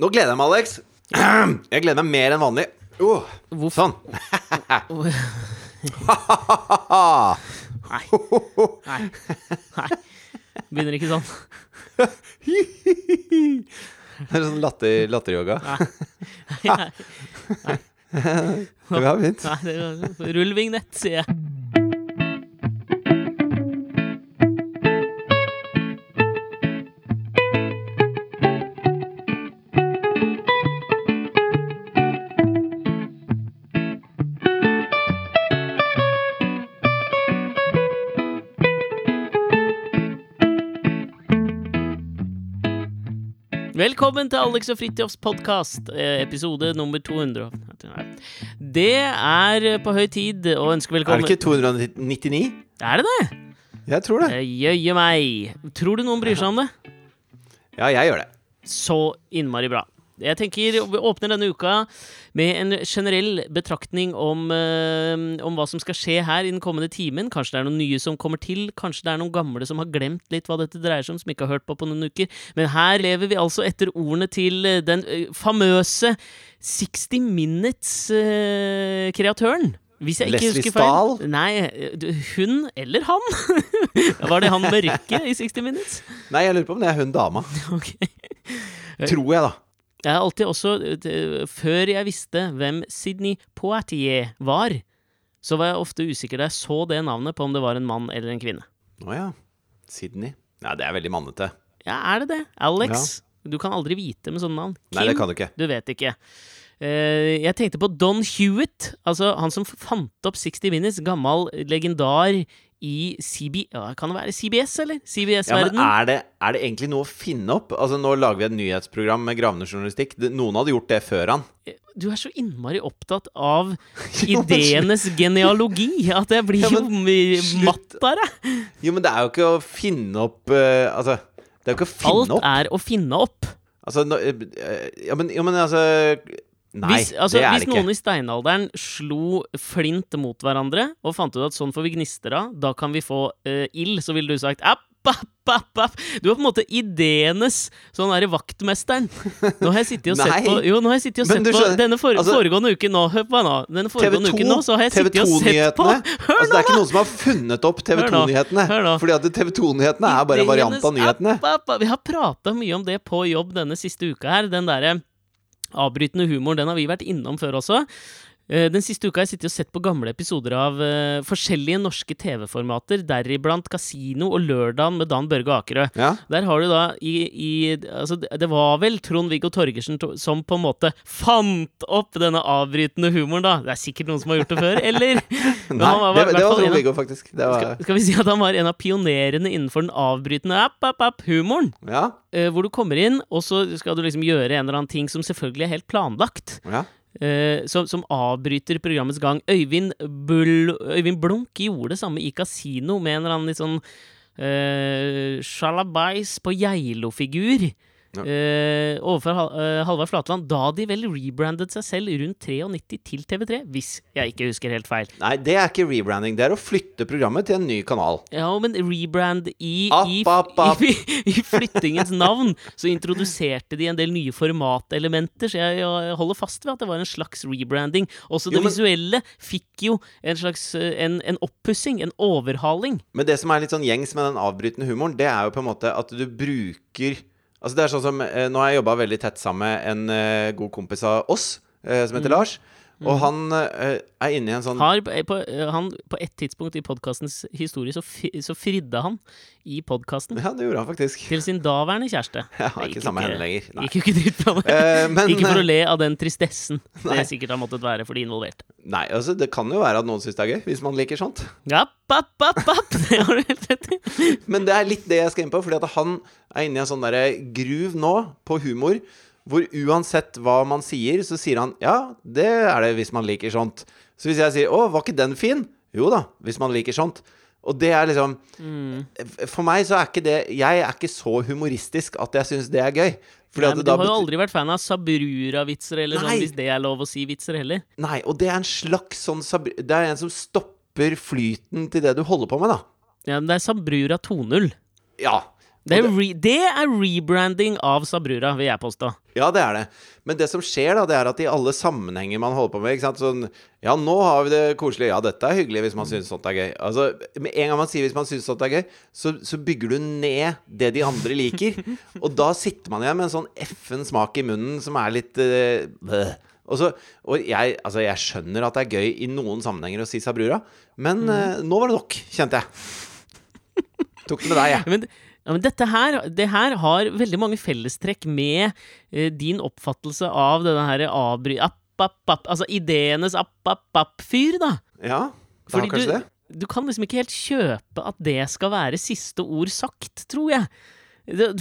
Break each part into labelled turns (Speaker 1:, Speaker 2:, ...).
Speaker 1: Nå gleder jeg meg, Alex. Jeg gleder meg mer enn vanlig. Oh,
Speaker 2: Hvorfor?
Speaker 1: sånn.
Speaker 2: Nei. Nei. Nei. Begynner ikke sånn.
Speaker 1: Det er sånn latter, latteryoga.
Speaker 2: Nei,
Speaker 1: Det var fint.
Speaker 2: nei, det er Rull vignett, sier jeg. Velkommen til Alex og Fridtjofs podkast, episode nummer 200. Det er på høy tid å ønske
Speaker 1: Er det ikke 299?
Speaker 2: Er det det?
Speaker 1: Jeg tror det.
Speaker 2: Eh, Jøye meg. Tror du noen bryr seg om det?
Speaker 1: Ja, jeg gjør det.
Speaker 2: Så innmari bra. Jeg tenker Vi åpner denne uka med en generell betraktning om, eh, om hva som skal skje her i den kommende timen. Kanskje det er noen nye som kommer til. Kanskje det er noen gamle som har glemt litt hva dette dreier seg om, som ikke har hørt på på noen uker. Men her lever vi altså etter ordene til eh, den eh, famøse 60 Minutes-kreatøren. Hvis jeg ikke
Speaker 1: Leslie. Stahl?
Speaker 2: Nei, hun eller han? Var det han mørke i 60 Minutes?
Speaker 1: Nei, jeg lurer på om det er hun dama.
Speaker 2: Okay.
Speaker 1: Tror jeg, da.
Speaker 2: Jeg har alltid også, før jeg visste hvem Sydney Poitier var, så var jeg ofte usikker da jeg så det navnet, på om det var en mann eller en kvinne.
Speaker 1: Å ja. Sydney. Ja, det er veldig mannete.
Speaker 2: Ja, er det det? Alex? Du kan aldri vite med sånne navn.
Speaker 1: Nei, det kan du ikke.
Speaker 2: Du vet ikke. Uh, jeg tenkte på Don Hewitt, altså han som fant opp 60 Minutes, gammel legendar i CB... Kan det være CBS, eller?
Speaker 1: Ja, men
Speaker 2: CBS-verdenen?
Speaker 1: er det, er det egentlig noe å finne opp? Altså, Nå lager vi et nyhetsprogram med gravende journalistikk. Noen hadde gjort det før han.
Speaker 2: Du er så innmari opptatt av ideenes genealogi at jeg blir
Speaker 1: Ja,
Speaker 2: jo
Speaker 1: men
Speaker 2: matt av det.
Speaker 1: Jo, men det er jo ikke å finne opp uh, Altså, det er jo ikke å finne
Speaker 2: Alt
Speaker 1: opp.
Speaker 2: er å finne opp.
Speaker 1: Altså, eh, ja, men, ja, men altså Nei,
Speaker 2: hvis altså,
Speaker 1: det er
Speaker 2: hvis
Speaker 1: det ikke.
Speaker 2: noen i steinalderen slo flint mot hverandre og fant ut at sånn får vi gnister av, da kan vi få uh, ild, så ville du sagt app, app, app, app. Du er på en måte ideenes sånn derre vaktmesteren. Nå har jeg sittet og sett på Jo, nå har jeg sittet og sett på denne for,
Speaker 1: altså-
Speaker 2: foregående uken nå. Hør på meg nå. Denne foregående
Speaker 1: TV2,
Speaker 2: uken nå, så har jeg sittet og sett på
Speaker 1: TV2-nyhetene.
Speaker 2: Hør
Speaker 1: Altså, det er ikke noen som har funnet opp TV2-nyhetene.
Speaker 2: hør nå.
Speaker 1: Fordi at TV2-nyhetene er bare en variant av nyhetene.
Speaker 2: app, app, app. Vi har prata mye om det på jobb denne siste uka her. Den derre avbrytende humor, den har vi vært innom før også. Eh, Den siste uka har jeg sittet og sett på gamle episoder av uh, forskjellige norske TV-formater, deriblant Casino og Lørdagen med Dan Børge Akerø.
Speaker 1: Ja.
Speaker 2: Der har du da i, i Altså, det var vel Trond-Viggo Torgersen to- som på en måte fant opp denne avbrytende humoren, da. Det er sikkert noen som har gjort det før, eller?
Speaker 1: Nei,
Speaker 2: var
Speaker 1: det, det var Trond-Viggo, faktisk. Det var,
Speaker 2: skal, skal vi si at han var en av pionerene innenfor den avbrytende app-app-app-humoren?
Speaker 1: ja,
Speaker 2: Uh, hvor du kommer inn, og så skal du liksom gjøre en eller annen ting som selvfølgelig er helt planlagt.
Speaker 1: ja.
Speaker 2: Eh, som, som avbryter programmets gang. Øyvind, Bull, Øyvind Blunk gjorde det samme i Casino med en eller annen litt sånn uh, sjalabais på Geilo-figur.
Speaker 1: Ja.
Speaker 2: eh, overfor Hal eh, Halvard Flatland, da de vel rebrandet seg selv rundt 93 til TV3, hvis jeg ikke husker helt feil.
Speaker 1: Nei, det er ikke rebranding. Det er å flytte programmet til en ny kanal.
Speaker 2: Ja, men rebrand i,
Speaker 1: App,
Speaker 2: i,
Speaker 1: app, app.
Speaker 2: i, i flyttingens navn, så introduserte de en del nye formatelementer, så jeg, jeg holder fast ved at det var en slags rebranding. Også det
Speaker 1: Jo, men-
Speaker 2: visuelle fikk jo en slags eh, en, en oppussing, en overhaling.
Speaker 1: Men det som er litt sånn gjengs med den avbrytende humoren, det er jo på en måte at du bruker Altså det er sånn som eh, Nå har jeg jobba veldig tett sammen med en eh, god kompis av oss, eh, som heter Lars. Og han eh, er inne i en sånn
Speaker 2: Har, på, eh, han, på et tidspunkt i podkastens historie så, fi, så fridde han i podkasten
Speaker 1: Ja, det gjorde han faktisk.
Speaker 2: til sin daværende kjæreste.
Speaker 1: Har ikke
Speaker 2: gikk
Speaker 1: sammen med henne lenger. Nei.
Speaker 2: Gikk jo ikke dritbra med.
Speaker 1: Eh, men,
Speaker 2: Ikke for å le av den tristessen
Speaker 1: Nei.
Speaker 2: det sikkert har måttet være for de involverte.
Speaker 1: Nei, altså det kan jo være at noen syns det er gøy, hvis man liker sånt.
Speaker 2: Ja, papp, papp, papp. Det har du helt rett i.
Speaker 1: Men det er litt det jeg skal inn på, fordi at han er inne i en sånn derre groove nå på humor. Hvor uansett hva man sier, så sier han ja, det er det hvis man liker sånt. Så hvis jeg sier å, var ikke den fin? Jo da, hvis man liker sånt. Og det er liksom For meg så er ikke det Jeg er ikke så humoristisk at jeg syns det er gøy. Fordi
Speaker 2: Nei, men du har jo aldri vært fan av Sabrura-vitser, eller
Speaker 1: Nei.
Speaker 2: sånn, hvis det er lov å si vitser heller.
Speaker 1: Nei, og det er en slags sånn Det er en som stopper flyten til det du holder på med, da.
Speaker 2: Ja, men det er Sabrura 2.0.
Speaker 1: Ja.
Speaker 2: Det er, re det er rebranding av Sabrura, vil jeg påstå.
Speaker 1: Ja, det er det. Men det som skjer, da, det er at i alle sammenhenger man holder på med ikke sant? Sånn Ja, nå har vi det koselig. Ja, dette er hyggelig hvis man syns sånt er gøy. Altså, Med en gang man sier hvis man syns sånt er gøy, så, så bygger du ned det de andre liker. Og da sitter man igjen med en sånn effen smak i munnen som er litt uh. Og, så, og jeg, altså jeg skjønner at det er gøy i noen sammenhenger å si Sabrura, men uh, nå var det nok, kjente jeg. Tok det med deg, jeg.
Speaker 2: Men, ja, men dette her, det her har veldig mange fellestrekk med eh, din oppfattelse av denne her avbry... App, app, app, altså ideenes app-app-app-fyr, da.
Speaker 1: Ja, det har kanskje
Speaker 2: du-
Speaker 1: det.
Speaker 2: Du kan liksom ikke helt kjøpe at det skal være siste ord sagt, tror jeg.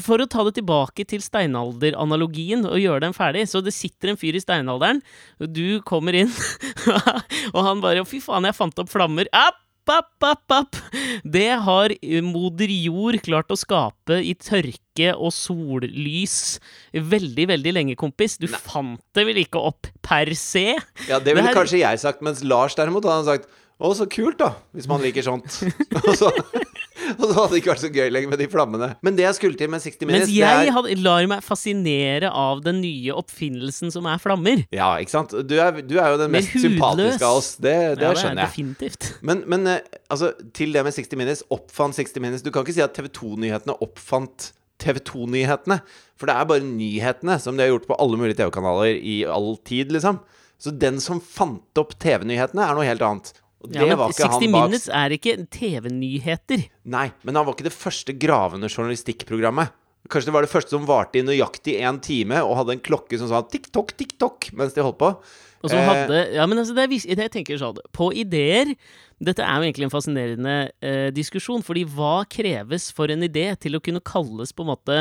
Speaker 2: For å ta det tilbake til steinalderanalogien og gjøre den ferdig. Så det sitter en fyr i steinalderen, og du kommer inn, og han bare Fy faen, jeg fant opp flammer. App, app, app, app. Det har moder jord klart å skape i tørke og sollys veldig, veldig lenge, kompis. Du fant det vel ikke opp per se?
Speaker 1: Ja, det ville
Speaker 2: Det her-
Speaker 1: kanskje jeg sagt, mens Lars derimot hadde sagt å, så kult, da, hvis man liker sånt. og, så, og så hadde det ikke vært så gøy lenger med de flammene. Men det jeg skulle til med 60 Minutes,
Speaker 2: Mens jeg
Speaker 1: er
Speaker 2: hadde, lar meg fascinere av den nye oppfinnelsen som er flammer.
Speaker 1: Ja, ikke sant? Du er, du er jo den mest sympatiske av oss. Det, det
Speaker 2: ja,
Speaker 1: skjønner
Speaker 2: er
Speaker 1: jeg.
Speaker 2: definitivt.
Speaker 1: Men, men eh, altså, til det med 60 Minutes. Oppfant 60 Minutes. Du kan ikke si at TV 2-nyhetene oppfant TV 2-nyhetene. For det er bare nyhetene, som de har gjort på alle mulige TV-kanaler i all tid, liksom. Så den som fant opp TV-nyhetene, er noe helt annet.
Speaker 2: Ja, men
Speaker 1: var ikke
Speaker 2: 60
Speaker 1: han bak
Speaker 2: Minutes er ikke TV-nyheter.
Speaker 1: Nei, men han var ikke det første gravende journalistikkprogrammet. Kanskje det var det første som varte i nøyaktig én time, og hadde en klokke som sa tikk-tokk, tikk-tokk mens de holdt på.
Speaker 2: Og som
Speaker 1: Eh,
Speaker 2: hadde Ja, men altså, det er, vis- det jeg tenker sånn På ideer Dette er jo egentlig en fascinerende eh, diskusjon, fordi hva kreves for en idé til å kunne kalles på en måte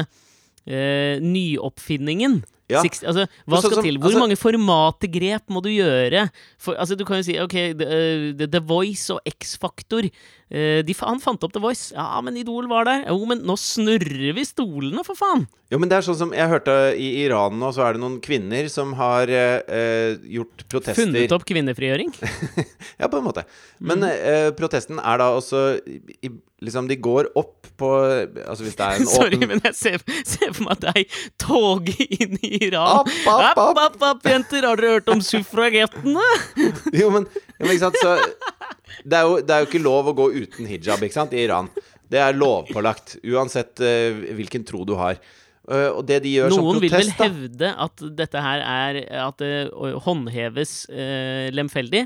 Speaker 2: eh, nyoppfinningen?
Speaker 1: Ja.
Speaker 2: 60, altså, hva skal
Speaker 1: som-
Speaker 2: til? Hvor
Speaker 1: altså-
Speaker 2: mange formatgrep må du gjøre? For, altså, du kan jo si OK, The, eh, The Voice og X-Faktor eh, Han fant opp The Voice. Ja, men Idol var der. Jo, men nå snurrer vi stolene, for faen!
Speaker 1: Jo, men det er sånn som jeg hørte i Iran nå, så er det noen kvinner som har eh, gjort protester
Speaker 2: Funnet opp kvinnefrigjøring.
Speaker 1: Ja, på en måte. Men
Speaker 2: Mm.
Speaker 1: eh, protesten er da også i, Liksom, de går opp på Altså hvis det er en
Speaker 2: Sorry,
Speaker 1: åpen
Speaker 2: men jeg ser, ser for meg deg toge inn i Iran.
Speaker 1: App, app, app.
Speaker 2: app, app, jenter! Har dere hørt om suffragettene?
Speaker 1: Jo, men, men ikke sant, så det er, jo, det er jo ikke lov å gå uten hijab, ikke sant, i Iran. Det er lovpålagt, uansett uh, hvilken tro du har. Uh, og det de gjør som protest
Speaker 2: Noen vil vel hevde at dette her er At det håndheves uh, lemfeldig,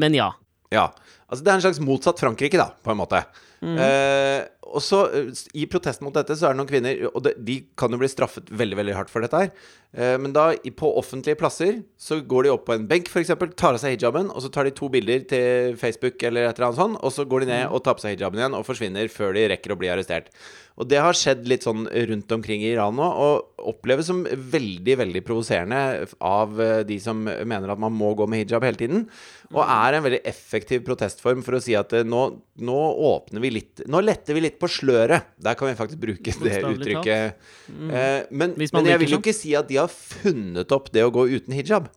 Speaker 2: men ja.
Speaker 1: Ja. Altså, det er en slags motsatt Frankrike, da, på en måte.
Speaker 2: Mm.
Speaker 1: Eh, og så, eh, i protest mot dette, så er det noen kvinner Og de, de kan jo bli straffet veldig veldig hardt for dette her. Eh, men da, på offentlige plasser, så går de opp på en benk, f.eks., tar av seg hijaben, og så tar de to bilder til Facebook eller et eller annet sånt, og så går de ned
Speaker 2: Mm.
Speaker 1: og tar på seg hijaben igjen og forsvinner før de rekker å bli arrestert. Og det har skjedd litt sånn rundt omkring i Iran nå, og oppleves som veldig, veldig provoserende av eh, de som mener at man må gå med hijab hele tiden. Og
Speaker 2: Mm.
Speaker 1: er en veldig effektiv protestform for å si at eh, nå, nå åpner vi litt Nå letter vi litt på sløret. Der kan vi faktisk bruke det uttrykket. Eh, men, men jeg vil jo ikke si at de har funnet opp det å gå uten hijab.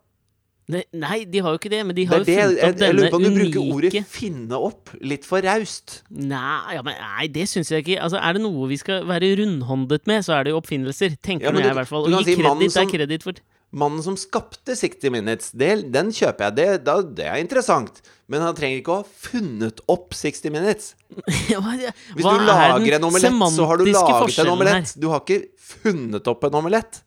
Speaker 2: Ne- Nei, de har jo ikke det, men de har
Speaker 1: det
Speaker 2: jo funnet opp denne unike
Speaker 1: jeg lurer på om du bruker ordet 'finne opp' litt for raust.
Speaker 2: Nei, ja, men, nei, det syns jeg ikke. Altså, Er det noe vi skal være rundhåndet med, så er det jo oppfinnelser. Tenker
Speaker 1: Ja,
Speaker 2: du, jeg, i hvert fall.
Speaker 1: Og
Speaker 2: gi
Speaker 1: si
Speaker 2: kreditt er
Speaker 1: som-
Speaker 2: kreditt for
Speaker 1: Mannen som skapte 60 Minutes, det, den kjøper jeg. Det, da, det er interessant. Men han trenger ikke å ha funnet opp 60 Minutes.
Speaker 2: Hva, er-
Speaker 1: Hvis du
Speaker 2: er
Speaker 1: lager en omelett, så har du laget en omelett. Du har ikke funnet opp en omelett.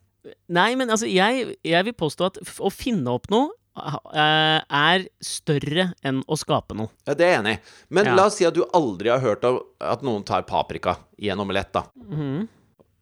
Speaker 2: Nei, men altså, jeg, jeg vil påstå at å finne opp noe eh, er større enn å skape noe.
Speaker 1: Ja, Det er jeg enig i. Men
Speaker 2: Ja.
Speaker 1: la oss si at du aldri har hørt om at noen tar paprika i en omelett, da.
Speaker 2: Mhm.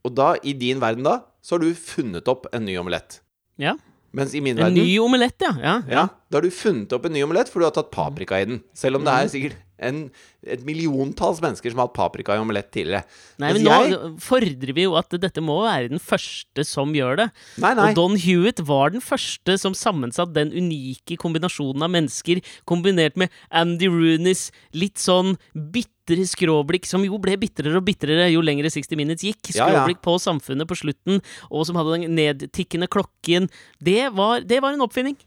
Speaker 1: Og da, i din verden da, så har du funnet opp en ny omelett.
Speaker 2: Ja.
Speaker 1: Mens i min
Speaker 2: En
Speaker 1: verden
Speaker 2: ny omelett, ja. ja.
Speaker 1: Ja, da har du funnet opp en ny omelett, for du har tatt paprika i den. Selv om det
Speaker 2: Mhm.
Speaker 1: er sikkert en, et milliontalls mennesker som har hatt paprika i omelett tidligere.
Speaker 2: Nei, men nå
Speaker 1: jeg-
Speaker 2: fordrer vi jo at dette må være den første som gjør det.
Speaker 1: Nei, nei.
Speaker 2: Og Don Hewitt var den første som sammensatt den unike kombinasjonen av mennesker, kombinert med Andy Rooneys litt sånn bitre skråblikk, som jo ble bitrere og bitrere jo lengre 60 Minutes gikk.
Speaker 1: Ja, ja.
Speaker 2: Skråblikk på samfunnet på slutten, og som hadde den nedtikkende klokken. Det var, det var en oppfinning.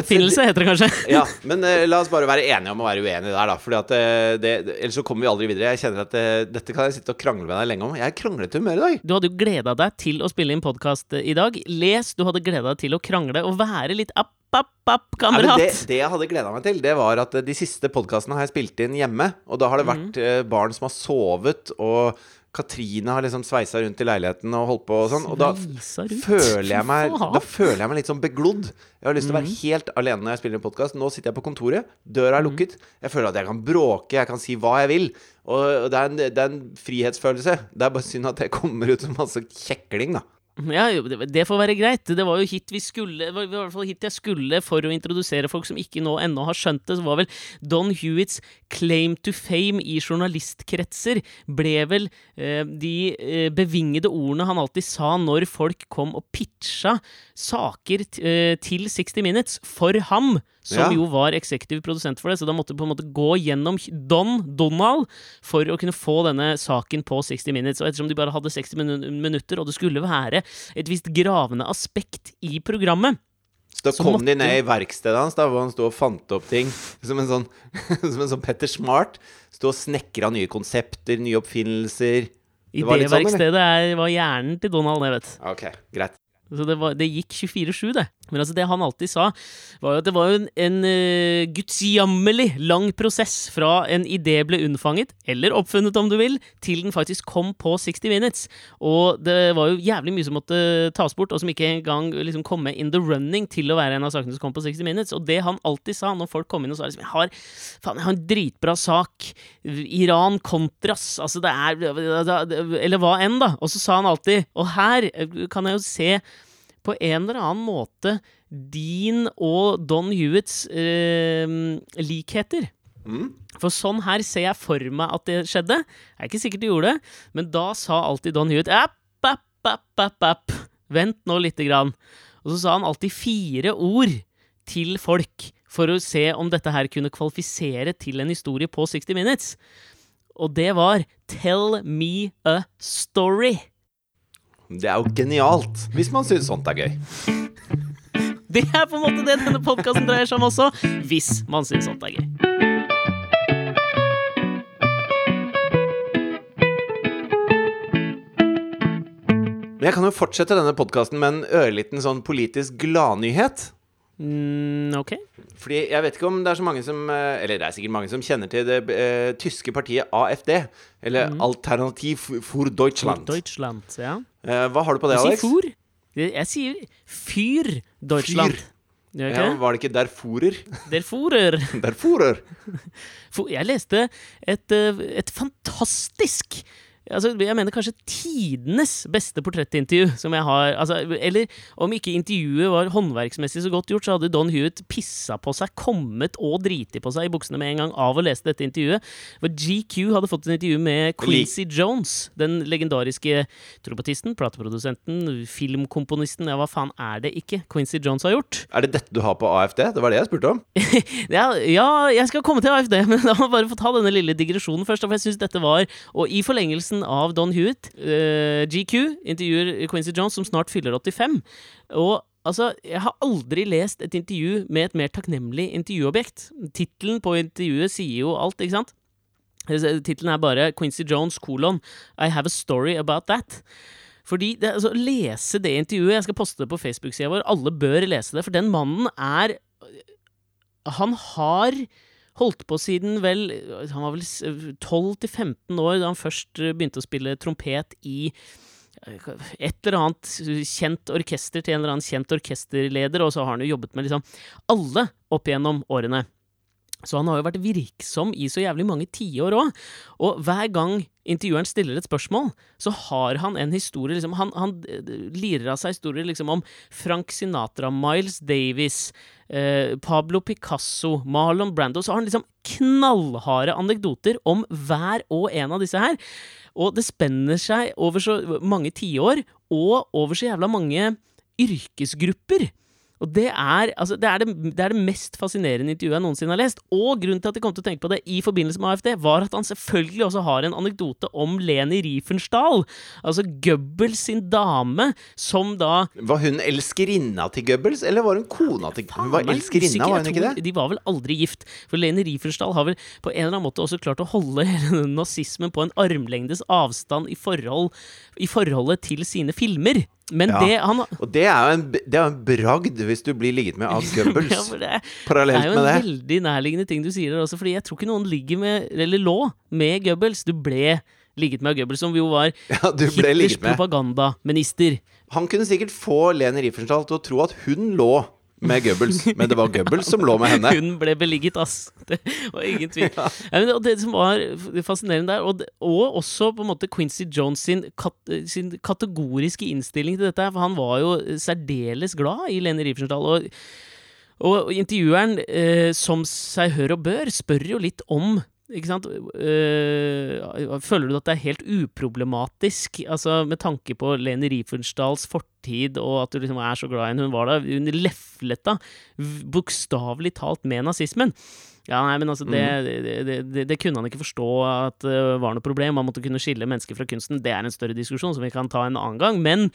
Speaker 2: Oppfinnelse heter det kanskje.
Speaker 1: Ja, men uh, la oss bare være enige om å være uenige der, da. Fordi at uh, det, det, Ellers så kommer vi aldri videre. Jeg kjenner at uh, dette kan jeg sitte og krangle med deg lenge om. Jeg er kranglete humør i dag.
Speaker 2: Du hadde jo gleda deg til å spille inn podkast i dag. Les, du hadde gleda deg til å krangle og være litt app, app, app,
Speaker 1: Ja, det, det jeg hadde gleda meg til, det var at de siste podkastene har jeg spilt inn hjemme. Og da har det vært eh, barn som har sovet, og Katrine har liksom sveisa rundt i leiligheten og holdt på og sånn. Og da føler jeg meg Da føler jeg meg litt sånn beglodd. Jeg har lyst til å være helt alene når jeg spiller en podkast. Nå sitter jeg på kontoret, døra er lukket. Jeg føler at jeg kan bråke, jeg kan si hva jeg vil. Og det er en, det er en frihetsfølelse. Det er bare synd at det kommer ut som masse kjekling, da.
Speaker 2: Ja, det, får være greit. Det var jo hit vi skulle i hvert fall hit jeg skulle for å introdusere folk som ikke nå ennå har skjønt det. Så var vel Don Hewitts claim to fame i journalistkretser ble vel eh, de eh, bevingede ordene han alltid sa når folk kom og pitcha saker eh, til 60 Minutes for ham, som
Speaker 1: Ja.
Speaker 2: jo var eksekutiv produsent for det. Så da måtte på en måte gå gjennom Don, Donald, for å kunne få denne saken på 60 Minutes. Og ettersom de bare hadde 60 min minutter, og det skulle være et visst gravende aspekt i programmet
Speaker 1: Så da kom de ned i verkstedet hans, da, hvor han sto og fant opp ting. Som en sånn, som en sånn Petter Smart. Sto og snekra nye konsepter, nye oppfinnelser.
Speaker 2: I
Speaker 1: Det var
Speaker 2: det
Speaker 1: litt sånn,
Speaker 2: er, var hjernen til Donald, det, vet du.
Speaker 1: Ok, greit.
Speaker 2: Så det, var, det gikk 24-7, det. Men altså, det han alltid sa, var jo at det var en, en uh, gudsjammerlig lang prosess fra en idé ble unnfanget, eller oppfunnet om du vil, til den faktisk kom på 60 Minutes. Og det var jo jævlig mye som måtte tas bort, og som ikke engang liksom kom med in the running til å være en av sakene som kom på 60 Minutes. Og det han alltid sa når folk kom inn og sa liksom Jeg har, faen, jeg har en dritbra sak. Iran kontras. Altså, det er Eller hva enn, da. Og så sa han alltid Og her eh, kan jeg jo se på en eller annen måte din og Don Hewitts eh, likheter.
Speaker 1: Mm.
Speaker 2: For sånn her ser jeg for meg at det skjedde. Jeg er ikke sikkert de gjorde det, men da sa alltid Don Hewitt app, app, app, app, app. Vent nå lite grann. Og så sa han alltid fire ord til folk for å se om dette her kunne kvalifisere til en historie på 60 Minutes. Og det var Tell me a story.
Speaker 1: Det er jo genialt. Hvis man syns sånt er gøy.
Speaker 2: Det er på en måte det denne podkasten dreier seg om også, hvis man syns sånt er gøy.
Speaker 1: Jeg kan jo fortsette denne podkasten med en ørliten sånn politisk gladnyhet.
Speaker 2: Mm, ok.
Speaker 1: Fordi jeg vet ikke om det er så mange som eh, Eller det er sikkert mange som kjenner til det eh, tyske partiet AFD. Eller Alternativ for Deutschland.
Speaker 2: Deutschland, ja.
Speaker 1: Eh, hva har du på det,
Speaker 2: Du sier
Speaker 1: Alex?
Speaker 2: for. Jeg sier fyr Deutschland.
Speaker 1: Fyr.
Speaker 2: Gjør
Speaker 1: Ja, var det ikke Derforer?
Speaker 2: Der furer.
Speaker 1: Derfurer.
Speaker 2: For jeg leste et, eh, et fantastisk Altså, jeg mener kanskje tidenes beste portrettintervju som jeg har altså, Eller om ikke intervjuet var håndverksmessig så godt gjort, så hadde Don Hewitt pissa på seg, kommet og driti på seg i buksene med en gang av å lese dette intervjuet. For GQ hadde fått et intervju med Quincy Jones, den legendariske trompetisten, plateprodusenten, filmkomponisten Ja, hva faen er det ikke Quincy Jones har gjort?
Speaker 1: Er det dette du har på AFD? Det var det jeg spurte om.
Speaker 2: Ja, ja, jeg skal komme til AFD, men da må jeg bare få ta denne lille digresjonen først. For jeg synes dette var, og i forlengelsen av Don Hewitt, Uh, GQ intervjuer Quincy Jones, som snart fyller 85. Og altså, jeg har aldri lest et intervju med et mer takknemlig intervjuobjekt. Tittelen på intervjuet sier jo alt, ikke sant? Tittelen er bare Quincy Jones, kolon, I have a story about that. Fordi det, altså, Lese det intervjuet Jeg skal poste det på Facebook-sida vår. Alle bør lese det, for den mannen er Han har holdt på siden vel Han var vel 12-15 år da han først eh, begynte å spille trompet i eh, et eller annet kjent orkester til en eller annen kjent orkesterleder, og så har han jo jobbet med liksom alle opp gjennom årene. Så han har jo vært virksom i så jævlig mange tiår òg. Og hver gang intervjueren stiller et spørsmål, så har han en historie liksom, Han, han eh, lirer av seg historier liksom om Frank Sinatra, Miles Davis, eh, Pablo Picasso, Marlon Brando. Så har han liksom knallharde anekdoter om hver og en av disse her. Og det spenner seg over så mange tiår, og over så jævla mange yrkesgrupper. Og det er, altså, det, er det, det er det mest fascinerende intervjuet jeg noensinne har lest. Og grunnen til at jeg kom til å tenke på det i forbindelse med AFD, var at han selvfølgelig også har en anekdote om Leni Riefenstahl. Altså Goebbels sin dame, som da
Speaker 1: Var hun elskerinna til Goebbels, eller var hun kona til Hun var
Speaker 2: er
Speaker 1: elskerinna, var hun ikke det?
Speaker 2: De var vel aldri gift. For Leni Riefenstahl har vel på en eller annen måte også klart å holde nazismen på en armlengdes avstand i, forhold, i forholdet til sine filmer. Men
Speaker 1: Ja.
Speaker 2: det han
Speaker 1: Og det er jo en, det er en bragd hvis du blir ligget med av
Speaker 2: Ja,
Speaker 1: Goebbels.
Speaker 2: med det
Speaker 1: Parallelt
Speaker 2: det er jo en veldig nærliggende ting du sier der også, fordi jeg tror ikke noen ligger med, eller lå med Goebbels. Du ble ligget med Goebbels, som jo var
Speaker 1: Ja,
Speaker 2: Hitlers propagandaminister.
Speaker 1: Han kunne sikkert få Lene Riefenstahl til å tro at hun lå med Goebbels, men det var Goebbels som lå med henne.
Speaker 2: Hun ble beligget, ass. Det var ingen tvil. Ja, Ja, det, som var fascinerende der, og, det, og også på en måte Quincy Jones sin, kat, sin kategoriske innstilling til dette, for han var jo særdeles glad i Lene Riefenstahl. Og, og intervjueren, eh, som seg hør og bør, spør jo litt om ikke sant? Uh, føler du at det er helt uproblematisk, altså med tanke på Leni Riefensdahls fortid, og at du liksom er så glad i henne? Hun var da Hun leflet da bokstavelig talt med nazismen. Ja, nei, men altså, det, det, det, det, det kunne han ikke forstå at det var noe problem. Man måtte kunne skille mennesker fra kunsten. Det er en større diskusjon som vi kan ta en annen gang, men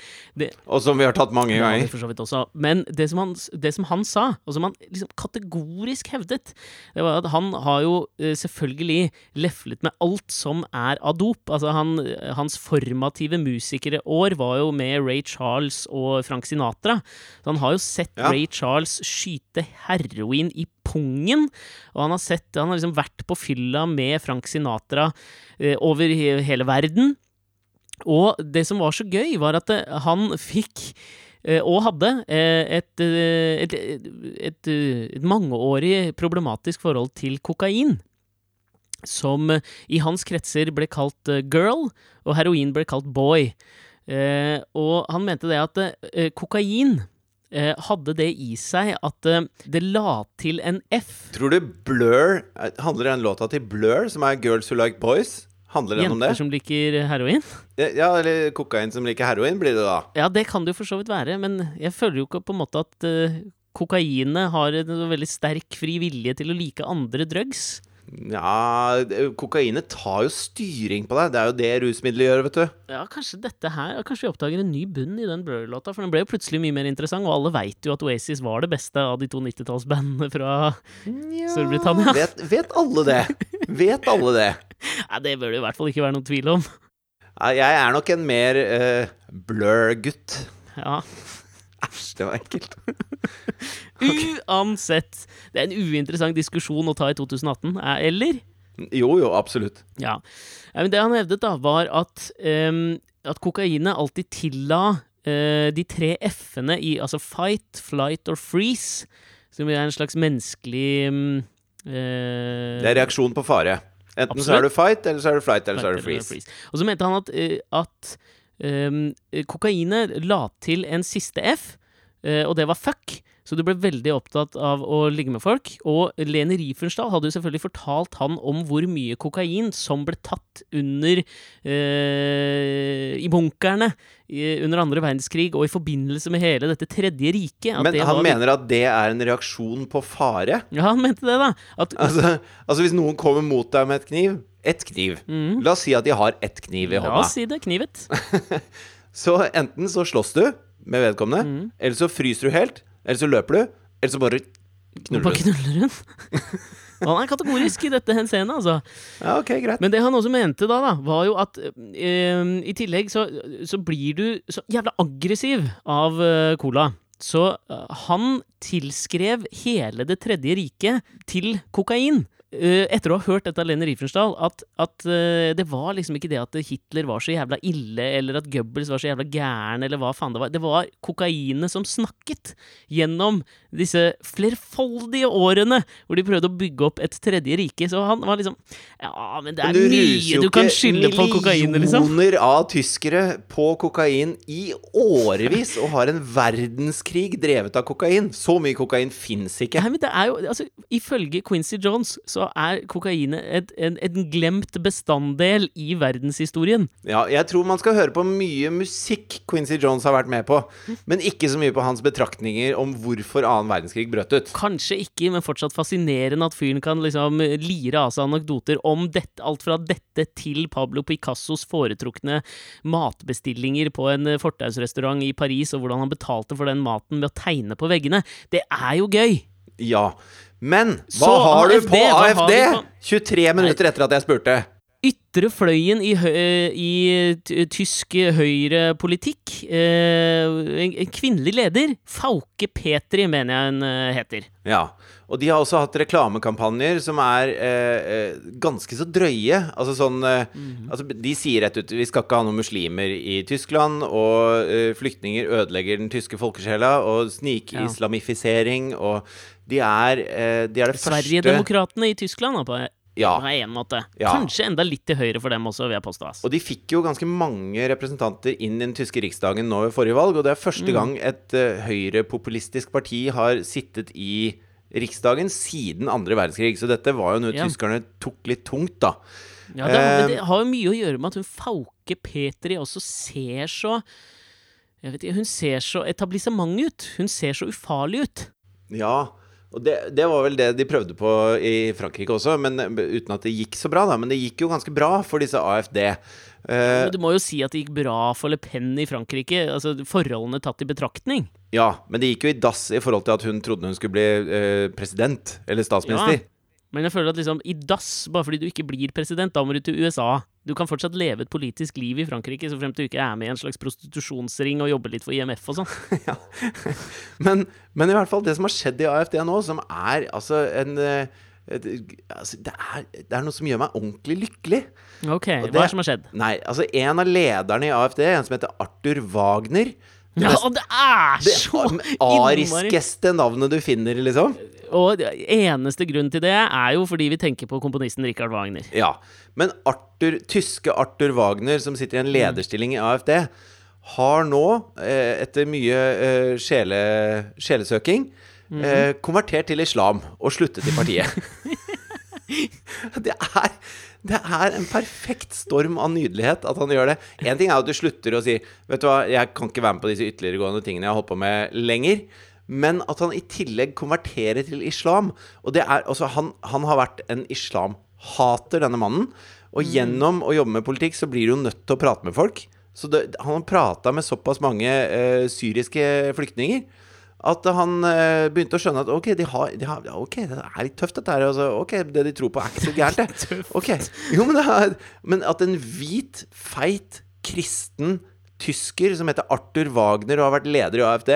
Speaker 1: Og som vi har tatt mange ganger.
Speaker 2: for så vidt også. Men det som, han, det som han sa, og som han liksom kategorisk hevdet, det var at han har jo eh, selvfølgelig leflet med alt som er av dop. Altså han, hans formative musikereår var jo med Ray Charles og Frank Sinatra. Så han har jo sett
Speaker 1: Ja.
Speaker 2: Ray Charles skyte heroin i pungen, og han har sett Han har liksom vært på fylla med Frank Sinatra eh, over he hele verden. Og det som var så gøy, var at eh, han fikk eh, og hadde eh, et, eh, et, et, et, mangeårig problematisk forhold til kokain. Som i hans kretser ble kalt girl, og heroin ble kalt boy. Og han mente det at kokain hadde det i seg at eh, det la til en F.
Speaker 1: Tror du Blur eh, Handler den låta til Blur, som er Girls Who Like Boys? Handler den om det?
Speaker 2: Jenter som liker heroin.
Speaker 1: Ja, eller kokain som liker heroin, blir det da.
Speaker 2: Ja, det kan det jo for så vidt være, men jeg føler jo ikke på en måte at kokainet har en veldig sterk fri vilje til å like andre drugs.
Speaker 1: Ja, kokainet tar jo styring på deg. Det er jo det rusmiddelet gjør, vet du.
Speaker 2: Ja, kanskje dette her Kanskje vi oppdager en ny bunn i den Blur-låta, for den ble jo plutselig mye mer interessant, og alle veit jo at Oasis var det beste av de to 90-tallsbandene fra Storbritannia.
Speaker 1: Vet, vet alle det? Vet alle det?
Speaker 2: Nei, det bør det i hvert fall ikke være noen tvil om.
Speaker 1: Jeg er nok en mer uh, blur-gutt.
Speaker 2: Ja.
Speaker 1: Æsj, det var ekkelt.
Speaker 2: Uansett. Det er en uinteressant diskusjon å ta i 2018, eh, eller?
Speaker 1: Jo, jo, absolutt.
Speaker 2: Ja. ja men det han hevdet, da, var at, um, at kokainet alltid tilla uh, de tre F-ene i altså fight, flight or freeze, som er en slags menneskelig um, uh,
Speaker 1: Det er reaksjon på fare. Enten så er du fight, eller så er du flight, eller så er du
Speaker 2: freeze.
Speaker 1: freeze.
Speaker 2: Og så mente han at, uh, at kokainet la til en siste F, eh, og det var fuck. Så du ble veldig opptatt av å ligge med folk. Og Lene Riefenstahl hadde jo selvfølgelig fortalt han om hvor mye kokain som ble tatt under eh, I bunkerne under andre verdenskrig, og i forbindelse med hele dette tredje riket. at
Speaker 1: Men han
Speaker 2: var-
Speaker 1: mener at det er en reaksjon på fare?
Speaker 2: Ja, han mente det, da. At,
Speaker 1: Altså, altså hvis noen kommer mot deg med et kniv Ett kniv.
Speaker 2: Mm.
Speaker 1: La oss si at de har ett kniv i
Speaker 2: La oss si det. Knivet.
Speaker 1: Så enten så slåss du med vedkommende,
Speaker 2: mm.
Speaker 1: eller så fryser du helt, eller så løper du, eller så bare knuller du.
Speaker 2: knuller hun. Han er kategorisk i dette henseende, altså.
Speaker 1: Ja, ok, greit.
Speaker 2: Men det han også mente da, da var jo at eh, i tillegg så, så blir du så jævla aggressiv av eh, cola. Så eh, han tilskrev hele Det tredje riket til kokain. Eh, etter å ha hørt dette av Lene Riefenstahl, at, at eh, det var liksom ikke det at Hitler var så jævla ille, eller at Goebbels var så jævla gæren, eller hva faen det var. Det var kokainet som snakket gjennom disse flerfoldige årene hvor de prøvde å bygge opp et tredje rike. Så han var liksom Ja, men det er
Speaker 1: Men du
Speaker 2: mye du kan skylde på kokain, liksom.
Speaker 1: Millioner av tyskere på kokain i årevis, og har en verdenskrig drevet av kokain. Så mye kokain fins ikke.
Speaker 2: Nei, men det er jo, altså, Ifølge Quincy Jones så så er kokainet et, en, en glemt bestanddel i verdenshistorien.
Speaker 1: Ja, jeg tror man skal høre på mye musikk Quincy Jones har vært med på, men ikke så mye på hans betraktninger om hvorfor annen verdenskrig brøt ut.
Speaker 2: Kanskje ikke, men fortsatt fascinerende at fyren kan liksom lire av seg anekdoter om dette, alt fra dette til Pablo Picassos foretrukne matbestillinger på en fortausrestaurant i Paris, og hvordan han betalte for den maten med å tegne på veggene. Det er jo gøy!
Speaker 1: Ja. Men hva
Speaker 2: Så,
Speaker 1: har du
Speaker 2: AFD,
Speaker 1: på
Speaker 2: hva har
Speaker 1: AFD?
Speaker 2: vi på-
Speaker 1: 23 minutter etter at jeg spurte.
Speaker 2: Ytre fløyen i, hø i tysk høyrepolitikk. Eh, en, en kvinnelig leder. Fauke Petri, mener jeg hun eh, heter.
Speaker 1: Ja. Og de har også hatt reklamekampanjer som er eh, eh, ganske så drøye. Altså sånn eh,
Speaker 2: Mhm.
Speaker 1: altså De sier rett ut vi skal ikke ha noen muslimer i Tyskland, og eh, flyktninger ødelegger den tyske folkesjela, og snikislamifisering, og de er, eh, de er det første
Speaker 2: Sverigedemokratene i Tyskland, da, på
Speaker 1: Ja.
Speaker 2: på en måte.
Speaker 1: Ja.
Speaker 2: Kanskje enda litt til høyre for dem også, vil jeg påstå.
Speaker 1: Og de fikk jo ganske mange representanter inn i den tyske riksdagen nå ved forrige valg, og det er
Speaker 2: Mm.
Speaker 1: første gang et uh, høyrepopulistisk parti har sittet i Riksdagen siden andre verdenskrig. Så dette var jo noe
Speaker 2: Ja.
Speaker 1: tyskerne tok litt tungt, da.
Speaker 2: Ja, det,
Speaker 1: Eh,
Speaker 2: det har jo mye å gjøre med at hun Fauke Petri også ser så jeg vet ikke, Hun ser så etablissement ut. Hun ser så ufarlig ut.
Speaker 1: Ja, og det, det var vel det de prøvde på i Frankrike også, men uten at det gikk så bra, da. Men det gikk jo ganske bra for disse AFD. Uh,
Speaker 2: Men du må jo si at det gikk bra for Le Pen i Frankrike. Altså Forholdene tatt i betraktning.
Speaker 1: ja, men det gikk jo i dass i forhold til at hun trodde hun skulle bli uh, president, eller statsminister.
Speaker 2: Men jeg føler at liksom i dass, bare fordi du ikke blir president, da må du til USA. Du kan fortsatt leve et politisk liv i Frankrike, så fremt du ikke er med i en slags prostitusjonsring og jobber litt for IMF og sånn.
Speaker 1: ja. men, men i hvert fall det som har skjedd i AFD nå, som er altså en eh, et, altså, det, er, det er noe som gjør meg ordentlig lykkelig.
Speaker 2: Ok,
Speaker 1: det,
Speaker 2: hva er det som har skjedd?
Speaker 1: Nei, altså en av lederne i AFD, en som heter Arthur Wagner
Speaker 2: Ja, og det er så det
Speaker 1: ariskeste navnet du finner, liksom.
Speaker 2: Og eneste grunn til det er jo fordi vi tenker på komponisten Richard Wagner.
Speaker 1: Ja. Men Arthur, tyske Arthur Wagner, som sitter i en lederstilling i AFD, har nå, eh, etter mye eh, sjele, sjelesøking, eh, konvertert til islam og sluttet i partiet. det, er, det er en perfekt storm av nydelighet at han gjør det. En ting er at du slutter å si Vet du hva, jeg kan ikke være med på disse ytterliggående tingene jeg har holdt på med lenger. Men at han i tillegg konverterer til islam. Og det er, altså, han, han har vært en islamhater, denne mannen. Og gjennom å jobbe med politikk, så blir du jo nødt til å prate med folk. Så det, han har prata med såpass mange uh, syriske flyktninger at han eh, begynte å skjønne at ok, de har, de har, ok, det er litt tøft, dette her. Altså, ok, det de tror på, er ikke så gærent, det. Ok, jo, men, det er, men at en hvit, feit, kristen tysker som heter Arthur Wagner og har vært leder i AFD,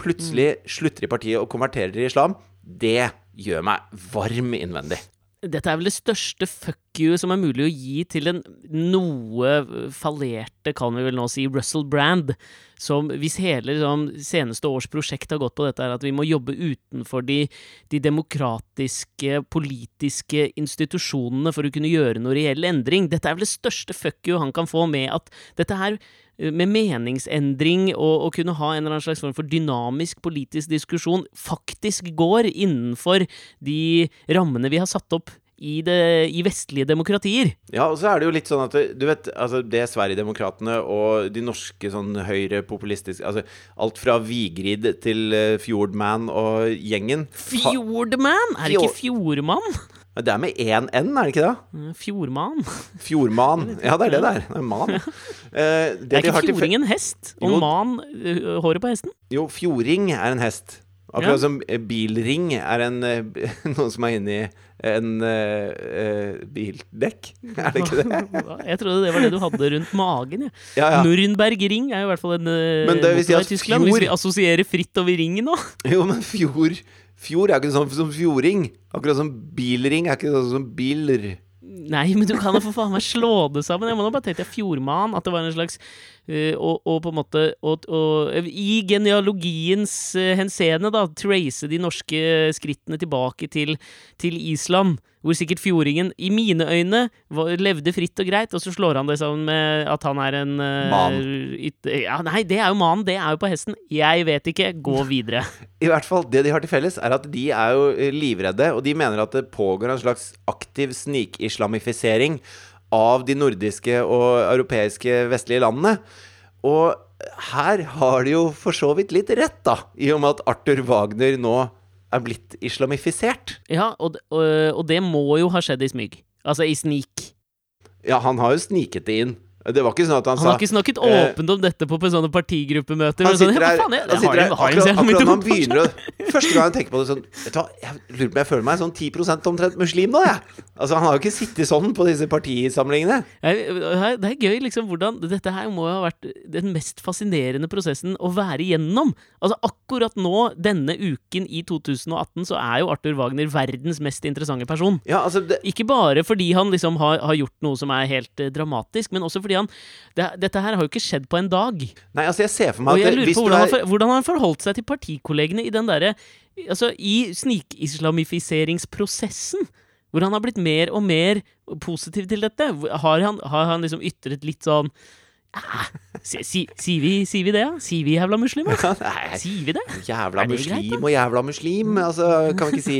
Speaker 1: plutselig slutter i partiet og konverterer til islam, det gjør meg varm innvendig.
Speaker 2: Dette er vel det største fuck you som er mulig å gi til en noe fallerte, kan vi vel nå si, Russell Brand. Som hvis hele liksom, seneste års prosjekt har gått på dette, er at vi må jobbe utenfor de, de demokratiske, politiske institusjonene for å kunne gjøre noe reell endring. Dette er vel det største fuck you han kan få med at dette her med meningsendring og å kunne ha en eller annen slags form for dynamisk politisk diskusjon faktisk går innenfor de rammene vi har satt opp i, det, i vestlige demokratier.
Speaker 1: Ja, og så er det jo litt sånn at Du vet, altså det Sverigedemokraterna og de norske sånn høyrepopulistiske Altså alt fra Vigrid til eh, Fjordman og gjengen
Speaker 2: Fjordman? Er det ikke Fjordmann?
Speaker 1: Det er med én N, er det ikke det?
Speaker 2: Eh, Fjordman?
Speaker 1: Fjordman. Ja, det er det det er. Det er man. Det
Speaker 2: Er ikke
Speaker 1: de
Speaker 2: fjording en hest? Og
Speaker 1: Jo.
Speaker 2: man håret på hesten?
Speaker 1: Jo, fjording er en hest. Akkurat
Speaker 2: Ja.
Speaker 1: som eh, bilring er en eh, noen som er inni en uh, bildekk. Er det ikke det?
Speaker 2: Jeg trodde det var det du hadde rundt magen. Ja.
Speaker 1: Ja, ja.
Speaker 2: Nürnbergring er jo i hvert fall en uh,
Speaker 1: Men det vil si at fjord-
Speaker 2: Hvis vi assosierer fritt over ringen nå.
Speaker 1: Jo, men fjord Fjord er ikke sånn som fjording. Akkurat som bilring er ikke sånn som biler.
Speaker 2: Nei, men du kan jo for faen meg slå det sammen. Jeg må nå bare tenke til Fjordman. At det var en slags og, og på en måte og, og, i genealogiens eh, henseende, da, trace de norske skrittene tilbake til, til Island. Hvor sikkert fjordingen, i mine øyne, var, levde fritt og greit, og så slår han det sammen med at han er en eh,
Speaker 1: Man.
Speaker 2: yt- ja, Nei, det er jo mannen, det er jo på hesten. Jeg vet ikke. Gå videre.
Speaker 1: I hvert fall, Det de har til felles, er at de er jo eh, livredde, og de mener at det pågår en slags aktiv snikislamifisering av de nordiske og europeiske vestlige landene. Og her har de jo for så vidt litt rett, da, i og med at Arthur Wagner nå er blitt islamifisert.
Speaker 2: Ja, og, og, og det må jo ha skjedd i smyg. Altså i snik.
Speaker 1: Ja, han har jo sniket det inn. Det var ikke sånn at han,
Speaker 2: Han har ikke snakket
Speaker 1: eh,
Speaker 2: åpent om dette på, på sånne partigruppemøter.
Speaker 1: Han
Speaker 2: sånn,
Speaker 1: sitter
Speaker 2: ja,
Speaker 1: her,
Speaker 2: hva faen,
Speaker 1: han sitter
Speaker 2: har
Speaker 1: her
Speaker 2: de- har de så
Speaker 1: akkurat, akkurat når han begynner å Første gang han tenker på det sånn Vet du hva, jeg lurer på om jeg føler meg sånn 10 omtrent muslim nå, jeg. Altså, han har jo ikke sittet sånn på disse partisamlingene.
Speaker 2: Det er gøy, liksom, hvordan Dette her må jo ha vært den mest fascinerende prosessen å være igjennom. Altså, akkurat nå, denne uken i 2018, så er jo Arthur Wagner verdens mest interessante person.
Speaker 1: Ja, altså det,
Speaker 2: Ikke bare fordi han liksom har, har gjort noe som er helt eh, dramatisk, men også fordi han det, Dette her har jo ikke skjedd på en dag.
Speaker 1: Nei, altså, jeg ser for
Speaker 2: Og
Speaker 1: meg
Speaker 2: jeg lurer på hvordan, han
Speaker 1: er
Speaker 2: for, hvordan han forholdt seg til partikollegene i den derre Altså, i snikislamifiseringsprosessen. Hvor han har blitt mer og mer positiv til dette. Har han, har han liksom ytret litt sånn «Ah, si, si, Sier vi, si vi det, ja? Sier vi jævla muslim?
Speaker 1: Nei,
Speaker 2: Sier vi det?
Speaker 1: jævla
Speaker 2: det
Speaker 1: muslim greit, og jævla muslim. Altså, kan vi ikke si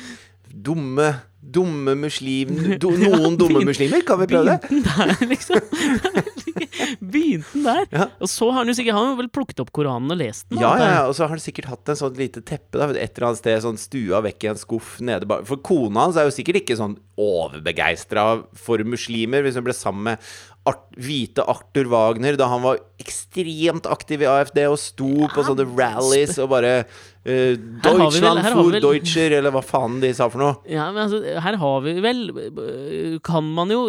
Speaker 1: dumme Dumme muslim do, Noen dumme
Speaker 2: begyn-
Speaker 1: muslimer? Kan vi prøve det?
Speaker 2: Der, liksom. Begynte den der.
Speaker 1: Ja.
Speaker 2: Og så har han jo sikkert Han har vel plukket opp Koranen og lest den.
Speaker 1: Ja, ja, ja, og så har han sikkert hatt en sånn lite teppe da, et eller annet sted, sånn stua vekk i en skuff nede bak For kona hans er jo sikkert ikke sånn overbegeistra for muslimer, hvis hun ble sammen med Art, hvite Arthur Wagner da han var ekstremt aktiv i AFD og sto på sånne rallies og bare
Speaker 2: uh,
Speaker 1: Deutschland vel-
Speaker 2: vel-
Speaker 1: Deutscher, eller hva faen de sa for noe.
Speaker 2: Ja, men altså, her har vi vel Kan man jo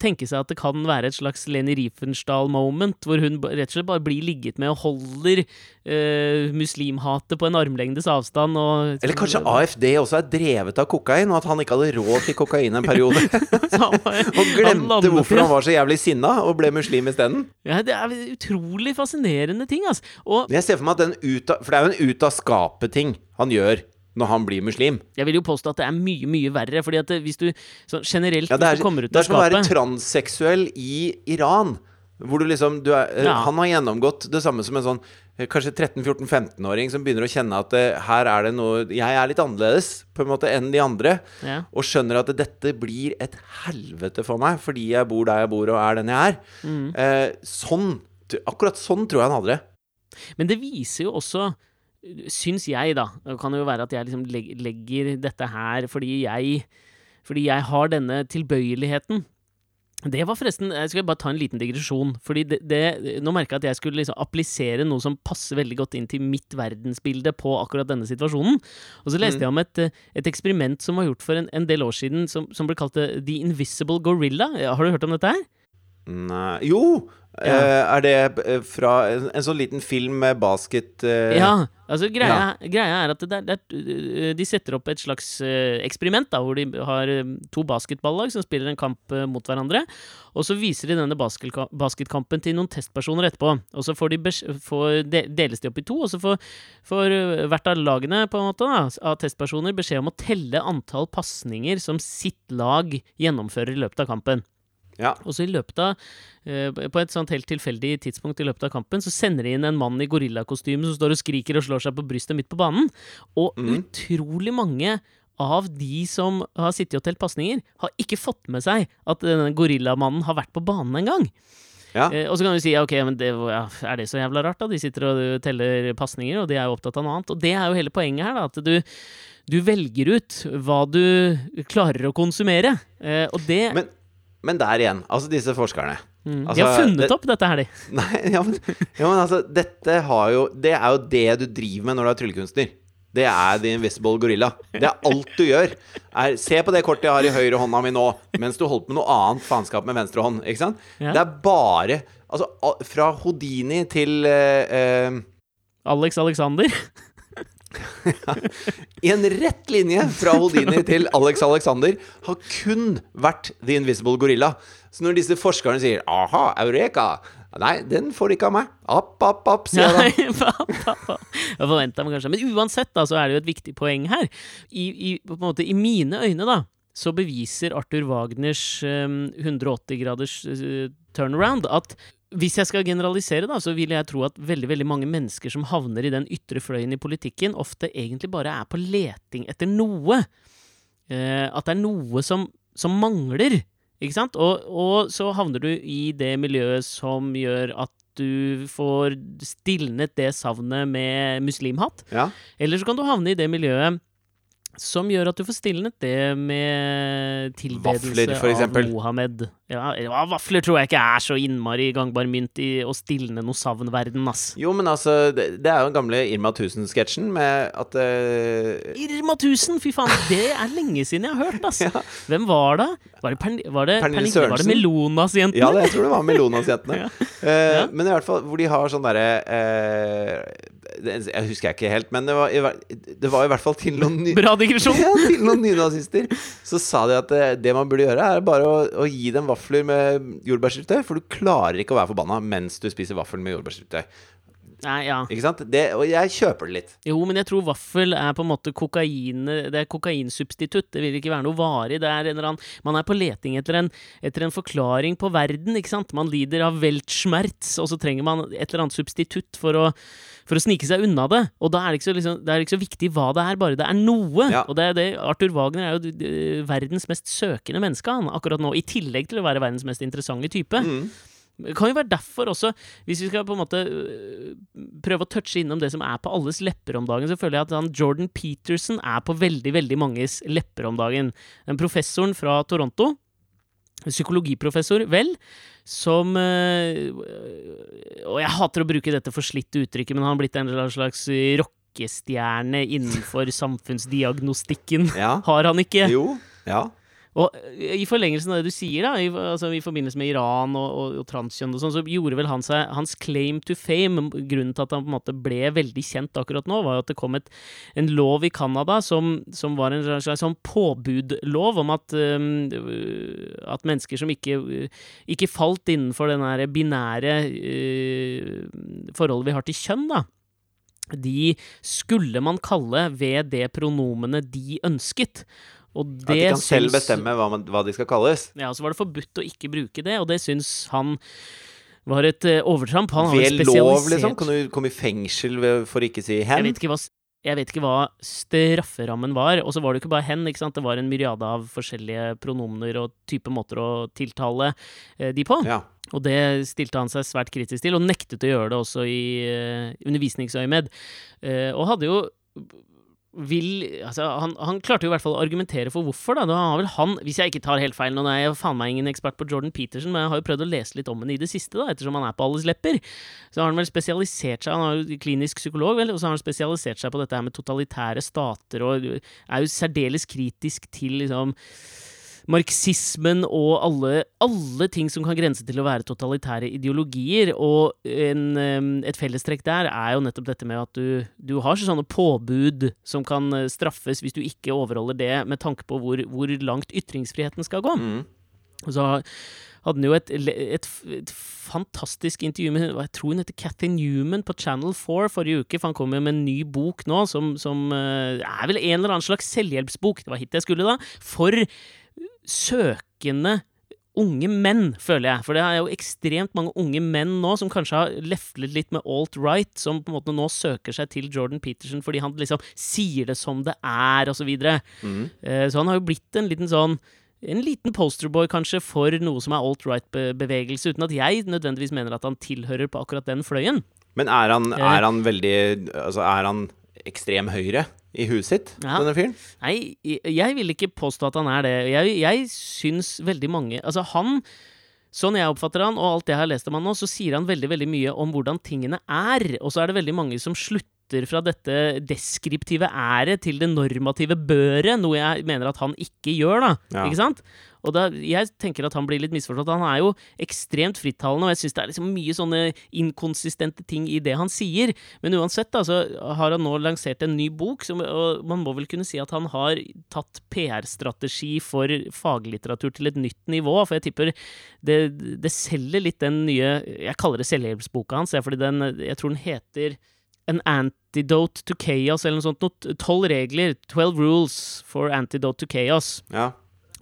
Speaker 2: tenke seg at det kan være et slags Leni Riefenstahl-moment, hvor hun rett og slett bare blir ligget med og holder uh, muslimhatet på en armlengdes avstand og
Speaker 1: Eller kanskje AFD også er drevet av kokain, og at han ikke hadde råd til kokain en periode. og glemte hvorfor han var så jævlig sinna, og ble muslim isteden.
Speaker 2: Ja, det er utrolig fascinerende ting, altså. Og
Speaker 1: jeg ser for meg at den ut av, For det er jo en ut av skapet-ting han gjør når han blir muslim.
Speaker 2: jeg vil jo påstå at det er mye, mye verre, fordi at hvis du sånn generelt
Speaker 1: Ja, er,
Speaker 2: kommer ut
Speaker 1: det er som å være transseksuell i Iran. Hvor du liksom du er, eh,
Speaker 2: Ja.
Speaker 1: Han har gjennomgått det samme som en sånn eh, kanskje 13-14-15-åring som begynner å kjenne at eh, her er det noe Jeg er litt annerledes på en måte enn de andre.
Speaker 2: ja.
Speaker 1: Og skjønner at dette blir et helvete for meg fordi jeg bor der jeg bor og er den jeg er.
Speaker 2: Mm.
Speaker 1: Eh, sånn Akkurat sånn tror jeg han hadde det.
Speaker 2: Men det viser jo også Syns jeg, da. Det kan jo være at jeg liksom legger dette her fordi jeg Fordi jeg har denne tilbøyeligheten. Det var forresten Jeg skal bare ta en liten digresjon. Fordi det, det, Nå merka jeg at jeg skulle liksom applisere noe som passer veldig godt inn til mitt verdensbilde på akkurat denne situasjonen. Og så leste
Speaker 1: Mm.
Speaker 2: jeg om et, eh, et eksperiment som var gjort for en, en del år siden, som, som ble kalt eh, The Invisible Gorilla. Har du hørt om dette her?
Speaker 1: Nei Jo!
Speaker 2: Ja.
Speaker 1: Eh, er det eh, fra en, en sånn liten film med basket eh,
Speaker 2: Ja, altså greia, greia er at det der, det er, de setter opp et slags eh, eksperiment da, hvor de har eh, to basketballag som spiller en kamp eh, mot hverandre. Og så viser de denne basketka- basketkampen til noen testpersoner etterpå. Og så får de får de, deles de opp i to, og så får, får eh, hvert av lagene på en måte da, av testpersoner beskjed om å telle antall pasninger som sitt lag gjennomfører i løpet av kampen.
Speaker 1: Ja.
Speaker 2: Og så i løpet av eh, På et sånt helt tilfeldig tidspunkt i løpet av kampen, så sender de inn en mann i gorillakostyme som står og skriker og slår seg på brystet midt på banen. Og
Speaker 1: mm.
Speaker 2: utrolig mange av de som har sittet og telt pasninger, har ikke fått med seg at denne gorillamannen har vært på banen en gang.
Speaker 1: Ja.
Speaker 2: Eh, og så kan du si ok, men det, ja, er det så jævla rart, da? De sitter og teller pasninger, og de er jo opptatt av noe annet. Og det er jo hele poenget her, da. At du, du velger ut hva du klarer å konsumere. Eh, og det
Speaker 1: Men, men der igjen, altså disse forskerne
Speaker 2: mm,
Speaker 1: altså,
Speaker 2: De har funnet
Speaker 1: det-
Speaker 2: opp dette her, de.
Speaker 1: Nei, ja, men, ja, men altså Dette har jo Det er jo det du driver med når du er tryllekunstner. Det er The Invisible Gorilla. Det er alt du gjør. Er, se på det kortet jeg har i høyre hånda mi nå, mens du holdt på med noe annet faenskap med venstre hånd. Ikke sant?
Speaker 2: Ja.
Speaker 1: Det er bare Altså, fra Houdini til uh,
Speaker 2: Alex Alexander.
Speaker 1: I en rett linje fra Houdini til Alex Alexander har kun vært The Invisible Gorilla. Så når disse forskerne sier 'aha, eureka', Nei, den får de ikke av meg. App, app, app, sier jeg da.
Speaker 2: Jeg forventa meg kanskje Men uansett, da, så er det jo et viktig poeng her. I, i, på en måte, I mine øyne, da, så beviser Arthur Wagners um, 180 graders uh, turnaround at hvis jeg skal generalisere, da, så vil jeg tro at veldig veldig mange mennesker som havner i den ytre fløyen i politikken, ofte egentlig bare er på leting etter noe. Eh, at det er noe som, som mangler. Ikke sant? Og, og så havner du i det miljøet som gjør at du får stilnet det savnet med muslimhatt.
Speaker 1: Ja.
Speaker 2: Eller så kan du havne i det miljøet som gjør at du får stilnet det med tilbedelse av Mohammed. Ja, vafler tror jeg ikke er så innmari gangbar mynt i å stilne noe savnverden, ass.
Speaker 1: Jo, men altså, det, det er jo den gamle Irma 1000-sketsjen med at uh...
Speaker 2: Irma 1000, fy faen, det er lenge siden jeg har hørt, ass.
Speaker 1: Ja.
Speaker 2: Hvem var det? Var det, Pern var det
Speaker 1: Pernille
Speaker 2: Sørensen? Var det Melonas-jentene?
Speaker 1: Ja, det, jeg tror det var Melonas-jentene.
Speaker 2: Ja. uh.
Speaker 1: Men i hvert fall hvor de har sånn derre det, Jeg husker jeg ikke helt, men det var, i det var i hvert fall til noen ny- ja, til noen nynazister. Så sa de at det, det man burde gjøre, er bare å, å gi dem vafler med jordbærsyltetøy. For du klarer ikke å være forbanna mens du spiser vaffel med jordbærsyltetøy.
Speaker 2: Nei, ja.
Speaker 1: Ikke sant? Det, og jeg kjøper det litt.
Speaker 2: Jo, men jeg tror vaffel er på en måte kokain Det er kokainsubstitutt. Det vil ikke være noe varig. Det er en eller annen Man er på leting etter en, etter en forklaring på verden, ikke sant? Man lider av weltschmerz, og så trenger man et eller annet substitutt for å for å snike seg unna det. Og da er det ikke så, liksom, det er ikke så viktig hva det er, bare det er noe.
Speaker 1: Ja.
Speaker 2: Og det er det, Arthur Wagner er jo verdens mest søkende menneske han, akkurat nå, i tillegg til å være verdens mest interessante type.
Speaker 1: Mm.
Speaker 2: Det kan jo være derfor også, hvis vi skal på en måte øh, prøve å touche innom det som er på alles lepper om dagen, så føler jeg at han Jordan Peterson er på veldig, veldig manges lepper om dagen. Den professoren fra Toronto, psykologiprofessor, vel, som øh, Og jeg hater å bruke dette forslitte uttrykket, men han har blitt en slags rockestjerne innenfor samfunnsdiagnostikken.
Speaker 1: Ja.
Speaker 2: Har han ikke?
Speaker 1: Jo. Ja.
Speaker 2: Og eh, i forlengelsen av det du sier, da, i, altså, i forbindelse med Iran og, og, og transkjønn og sånn, så gjorde vel han seg Hans claim to fame, grunnen til at han på en måte ble veldig kjent akkurat nå, var jo at det kom et, en lov i Canada som, som var en slags sånn påbudlov om at, um, at mennesker som ikke, ikke falt innenfor den binære uh, forholdet vi har til kjønn, da, de skulle man kalle ved det pronomenet de ønsket. Og
Speaker 1: At de
Speaker 2: kan
Speaker 1: kan selv bestemme hva, man, hva de skal kalles.
Speaker 2: Ja, og så var det forbudt å ikke bruke det, og det syns han var et eh, overtramp. Han har
Speaker 1: Ved lov, liksom? Kan du komme i fengsel ved, for å ikke si
Speaker 2: jeg
Speaker 1: hen?
Speaker 2: vet, ikke hva, jeg vet ikke hva strafferammen var. Og så var det jo ikke bare hen, ikke sant. Det var en myriade av forskjellige pronomener og type måter å tiltale eh, de på.
Speaker 1: Ja.
Speaker 2: Og det stilte han seg svært kritisk til, og nektet å gjøre det også i uh, undervisningsøyemed. Eh, og hadde jo vil, altså, han, han klarte jo i hvert fall å argumentere for hvorfor. da, da har vel han, Hvis jeg ikke tar helt feil, nå er jeg faen meg ingen ekspert på Jordan Peterson, men jeg har jo prøvd å lese litt om henne i det siste, da, ettersom han er på alles lepper. Så har han vel spesialisert seg, han er jo klinisk psykolog, vel, og så har han spesialisert seg på dette her med totalitære stater, og er jo særdeles kritisk til liksom marxismen og alle, alle ting som kan grense til å være totalitære ideologier. Og en, et fellestrekk der er jo nettopp dette med at du, du har sånne påbud som kan eh, straffes hvis du ikke overholder det, med tanke på hvor, hvor langt ytringsfriheten skal gå.
Speaker 1: Mm.
Speaker 2: Og så hadde han jo et, et, et fantastisk intervju med jeg tror hun heter Cathy Newman på Channel 4 forrige uke, for han kommer med en ny bok nå som, som eh, er vel en eller annen slags selvhjelpsbok, det var hit jeg skulle da, for søkende unge menn, føler jeg. For det er jo ekstremt mange unge menn nå som kanskje har leflet litt med alt-right, som på en måte nå søker seg til Jordan Peterson fordi han liksom sier det som det er, og så videre.
Speaker 1: Mm.
Speaker 2: Eh, Så han har jo blitt en liten sånn en liten posterboy, kanskje, for noe som er alt-right-bevegelse, uten at jeg nødvendigvis mener at han tilhører på akkurat den fløyen.
Speaker 1: Men er han,
Speaker 2: Eh.
Speaker 1: er han veldig Altså, er han ekstrem høyre i huset sitt,
Speaker 2: Ja.
Speaker 1: denne fyren?
Speaker 2: Nei, jeg vil ikke påstå at han er det. Jeg, jeg syns veldig mange Altså, han Sånn jeg oppfatter han, og alt jeg har lest om han nå, så sier han veldig veldig mye om hvordan tingene er. Og så er det veldig mange som slutter fra dette deskriptive æret til det normative børet, noe jeg mener at han ikke gjør, da.
Speaker 1: Ja.
Speaker 2: Ikke sant? Og da, jeg tenker at han blir litt misforstått. Han er jo ekstremt frittalende, og jeg syns det er liksom mye sånne inkonsistente ting i det han sier. Men uansett, da, så har han nå lansert en ny bok, som, og man må vel kunne si at han har tatt PR-strategi for faglitteratur til et nytt nivå. For jeg tipper det, det selger litt den nye Jeg kaller det selvhjelpsboka hans, fordi den, jeg tror den heter An Antidote to Chaos, eller noe sånt. Tolv regler. Twelve rules for antidote to chaos.
Speaker 1: Ja.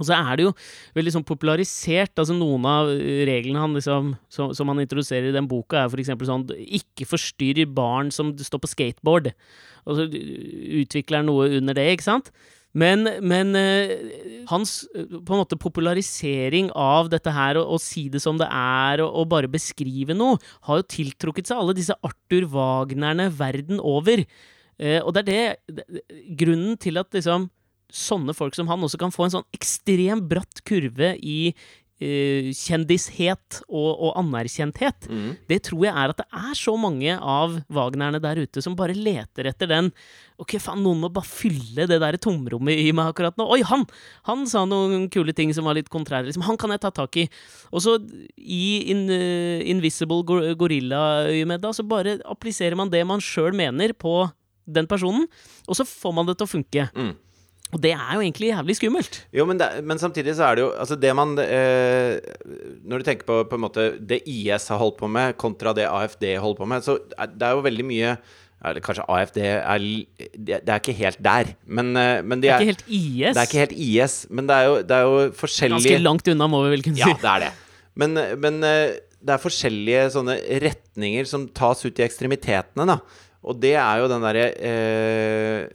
Speaker 2: Og så er det jo veldig sånn popularisert. altså Noen av eh, reglene han liksom, som, som han introduserer i den boka, er f.eks. sånn Ikke forstyrr barn som står på skateboard. Og så utvikler han noe under det, ikke sant? Men, men eh, hans eh, på en måte popularisering av dette her, å, si det som det er, og, og bare beskrive noe, har jo tiltrukket seg alle disse Arthur Wagnerne verden over. Eh, og det er det Grunnen til at liksom sånne folk som han også kan få en sånn ekstrem bratt kurve i uh, kjendishet og, og anerkjenthet,
Speaker 1: Mm.
Speaker 2: det tror jeg er at det er så mange av Wagnerne der ute som bare leter etter den Ok, faen, noen må bare fylle det der tomrommet i meg akkurat nå. Oi, han! Han sa noen kule ting som var litt kontrære. Liksom. Han kan jeg ta tak i. Og så i in, uh, Invisible Gor- Gorilla-øyemed, da, så bare appliserer man det man sjøl mener, på den personen, og så får man det til å funke.
Speaker 1: Mm.
Speaker 2: Og det er jo egentlig jævlig skummelt.
Speaker 1: Jo, men, det, men samtidig så er det jo Altså, det man eh, Når du tenker på på en måte det IS har holdt på med, kontra det AFD holder på med, så er, det er jo veldig mye eller kanskje AFD er Det er ikke helt der, men, eh, men de
Speaker 2: Det
Speaker 1: er,
Speaker 2: er ikke helt IS.
Speaker 1: det er ikke helt IS, men det er jo, det er jo forskjellige
Speaker 2: Ganske langt unna, må vi vel kunne si.
Speaker 1: Ja, det er det. Men, men eh, det er forskjellige sånne retninger som tas ut i ekstremitetene, da. Og det er jo den derre eh,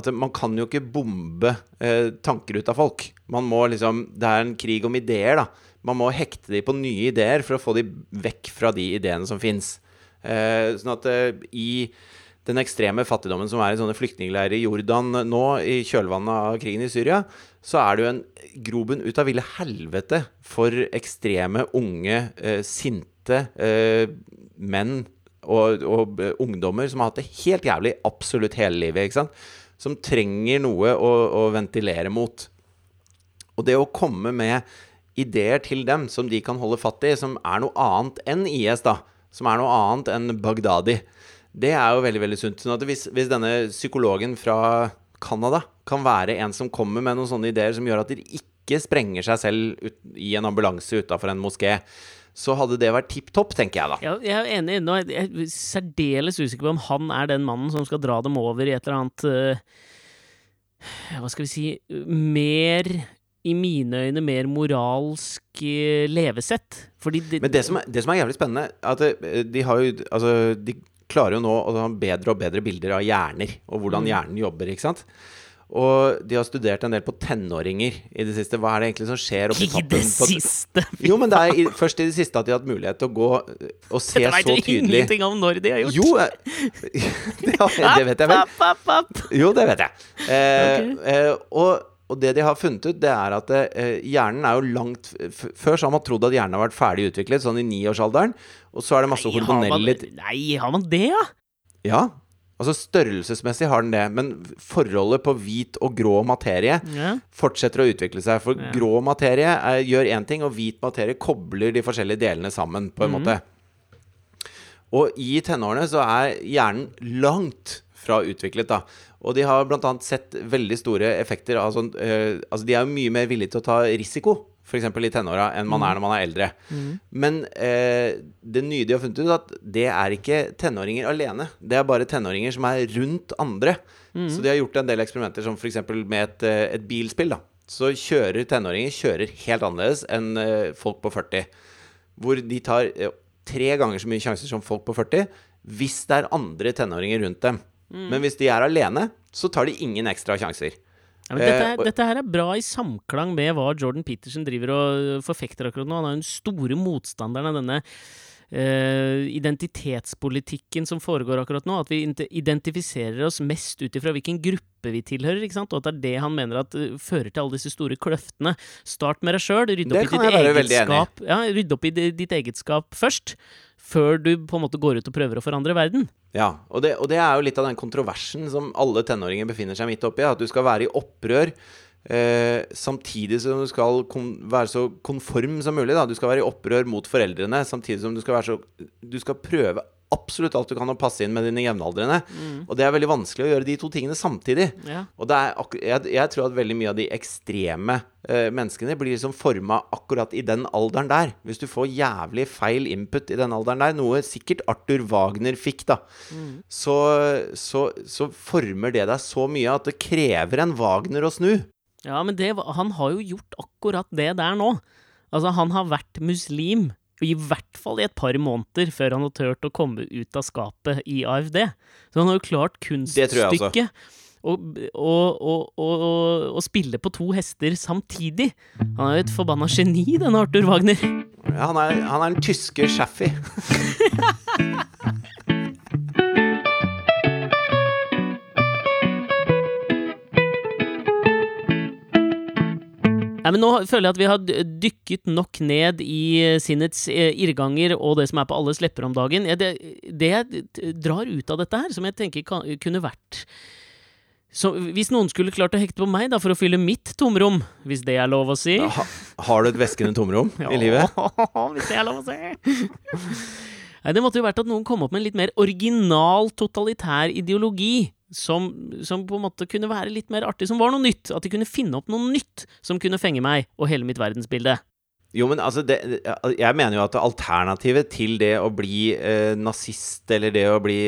Speaker 1: At man kan jo ikke bombe eh, tanker ut av folk. Man må liksom Det er en krig om ideer, da. Man må hekte de på nye ideer for å få de vekk fra de ideene som fins. Eh, sånn at eh, i den ekstreme fattigdommen som er i sånne flyktningleirer i Jordan nå, i kjølvannet av krigen i Syria, så er det jo en grobunn ut av ville helvete for ekstreme, unge, eh, sinte eh, menn og, og eh, ungdommer som har hatt det helt jævlig absolutt hele livet. ikke sant? Som trenger noe å, å ventilere mot. Og det å komme med ideer til dem som de kan holde fatt i, som er noe annet enn IS, da, som er noe annet enn Bagdadi, det er jo veldig veldig sunt. Sånn at hvis, hvis denne psykologen fra Canada kan være en som kommer med noen sånne ideer som gjør at de ikke sprenger seg selv ut, i en ambulanse utafor en moské, så hadde det vært tipp topp, tenker jeg da.
Speaker 2: Ja, jeg er enig. Nå er jeg særdeles usikker på om han er den mannen som skal dra dem over i et eller annet eh, Hva skal vi si Mer, i mine øyne, mer moralsk eh, levesett. Fordi det,
Speaker 1: Men det som er, det som er jævlig spennende, er at eh, de har jo Altså, de klarer jo nå å ha bedre og bedre bilder av hjerner, og hvordan hjernen jobber, ikke sant? Og de har studert en del på tenåringer i det siste. Hva er det egentlig som skjer oppi
Speaker 2: I det
Speaker 1: på
Speaker 2: siste!
Speaker 1: Jo, men det er i, først i det siste at de har hatt mulighet til å gå eh, og se
Speaker 2: Dette veit
Speaker 1: så
Speaker 2: du
Speaker 1: tydelig
Speaker 2: ingenting om når de har gjort.
Speaker 1: Jo, eh, det, det vet jeg vel. Jo, det vet jeg. Eh, eh, og, og det de har funnet ut, det er at eh, hjernen er jo langt Før så har man trodd at hjernen har vært ferdig utviklet, sånn i niårsalderen. Og så er det masse hormonelle
Speaker 2: nei, har man det, ja?
Speaker 1: Ja. Altså størrelsesmessig har den det, men forholdet på hvit og grå materie
Speaker 2: ja.
Speaker 1: fortsetter å utvikle seg. For
Speaker 2: Ja.
Speaker 1: grå materie er, gjør én ting, og hvit materie kobler de forskjellige delene sammen, på en
Speaker 2: Mhm.
Speaker 1: måte. Og i tenårene så er hjernen langt fra utviklet, da. Og de har bl.a. sett veldig store effekter av sånn eh, Altså, de er jo mye mer villige til å ta risiko, f.eks. i tenåra, enn man er når man er eldre. Men eh, det nye de har funnet ut, at det er ikke tenåringer alene. Det er bare tenåringer som er rundt andre. Så de har gjort en del eksperimenter, som f.eks. med et, eh, et bilspill. da Så kjører tenåringer kjører helt annerledes enn eh, folk på 40. Hvor de tar eh, tre ganger så mye sjanser som folk på 40 hvis det er andre tenåringer rundt dem. Men hvis de er alene, så tar de ingen ekstra sjanser.
Speaker 2: Ja, men dette,
Speaker 1: Eh,
Speaker 2: er,
Speaker 1: og-
Speaker 2: dette her er bra i samklang med hva Jordan Peterson driver og forfekter akkurat nå. Han er jo den store motstanderen av denne eh, identitetspolitikken som foregår akkurat nå. At vi identifiserer oss mest ut ifra hvilken gruppe vi tilhører. ikke sant? Og at det er det han mener at eh, fører til alle disse store kløftene. Start med deg sjøl. Skap. Ja, opp i ditt eget skap først. Før du på en måte går ut og prøver å forandre verden.
Speaker 1: Ja, og det, og det er jo litt av den kontroversen som alle tenåringer befinner seg midt oppi. At du skal være i opprør eh, samtidig som du skal være så konform som mulig. Da. Du skal være i opprør mot foreldrene, samtidig som du skal være så Du skal prøve absolutt alt du kan å passe inn med dine jevnaldrende. Og det er veldig vanskelig å gjøre de to tingene samtidig.
Speaker 2: Ja.
Speaker 1: Og er jeg, jeg tror at veldig mye av de ekstreme eh, menneskene blir liksom forma akkurat i den alderen der. Hvis du får jævlig feil input i den alderen der, noe sikkert Arthur Wagner fikk, da, så, så, så former det deg så mye at det krever en Wagner å snu.
Speaker 2: Ja, men det, han har jo gjort akkurat det der nå. Altså, han har vært muslim i hvert fall i et par måneder før han har turt å komme ut av skapet i AFD. Så han har jo klart kunststykket å spille på to hester samtidig. Han er jo et forbanna geni, denne Arthur Wagner.
Speaker 1: Ja, han, er, han er den tyske Shaffy.
Speaker 2: Nei, men Nå føler jeg at vi har dykket nok ned i eh, sinnets eh, irrganger og det som er på alles lepper om dagen. Det, det jeg drar ut av dette her, som jeg tenker kan, kunne vært så, Hvis noen skulle klart å hekte på meg da, for å fylle mitt tomrom, hvis det er lov å si
Speaker 1: Ha, har du et væskende tomrom i livet?
Speaker 2: hvis det er lov å si. Nei, det måtte jo vært at noen kom opp med en litt mer original totalitær ideologi. Som, som på en måte kunne være litt mer artig, som var noe nytt. At de kunne finne opp noe nytt som kunne fenge meg og hele mitt verdensbilde.
Speaker 1: Jo, men altså det, Jeg mener jo at alternativet til det å bli eh, nazist, eller det å bli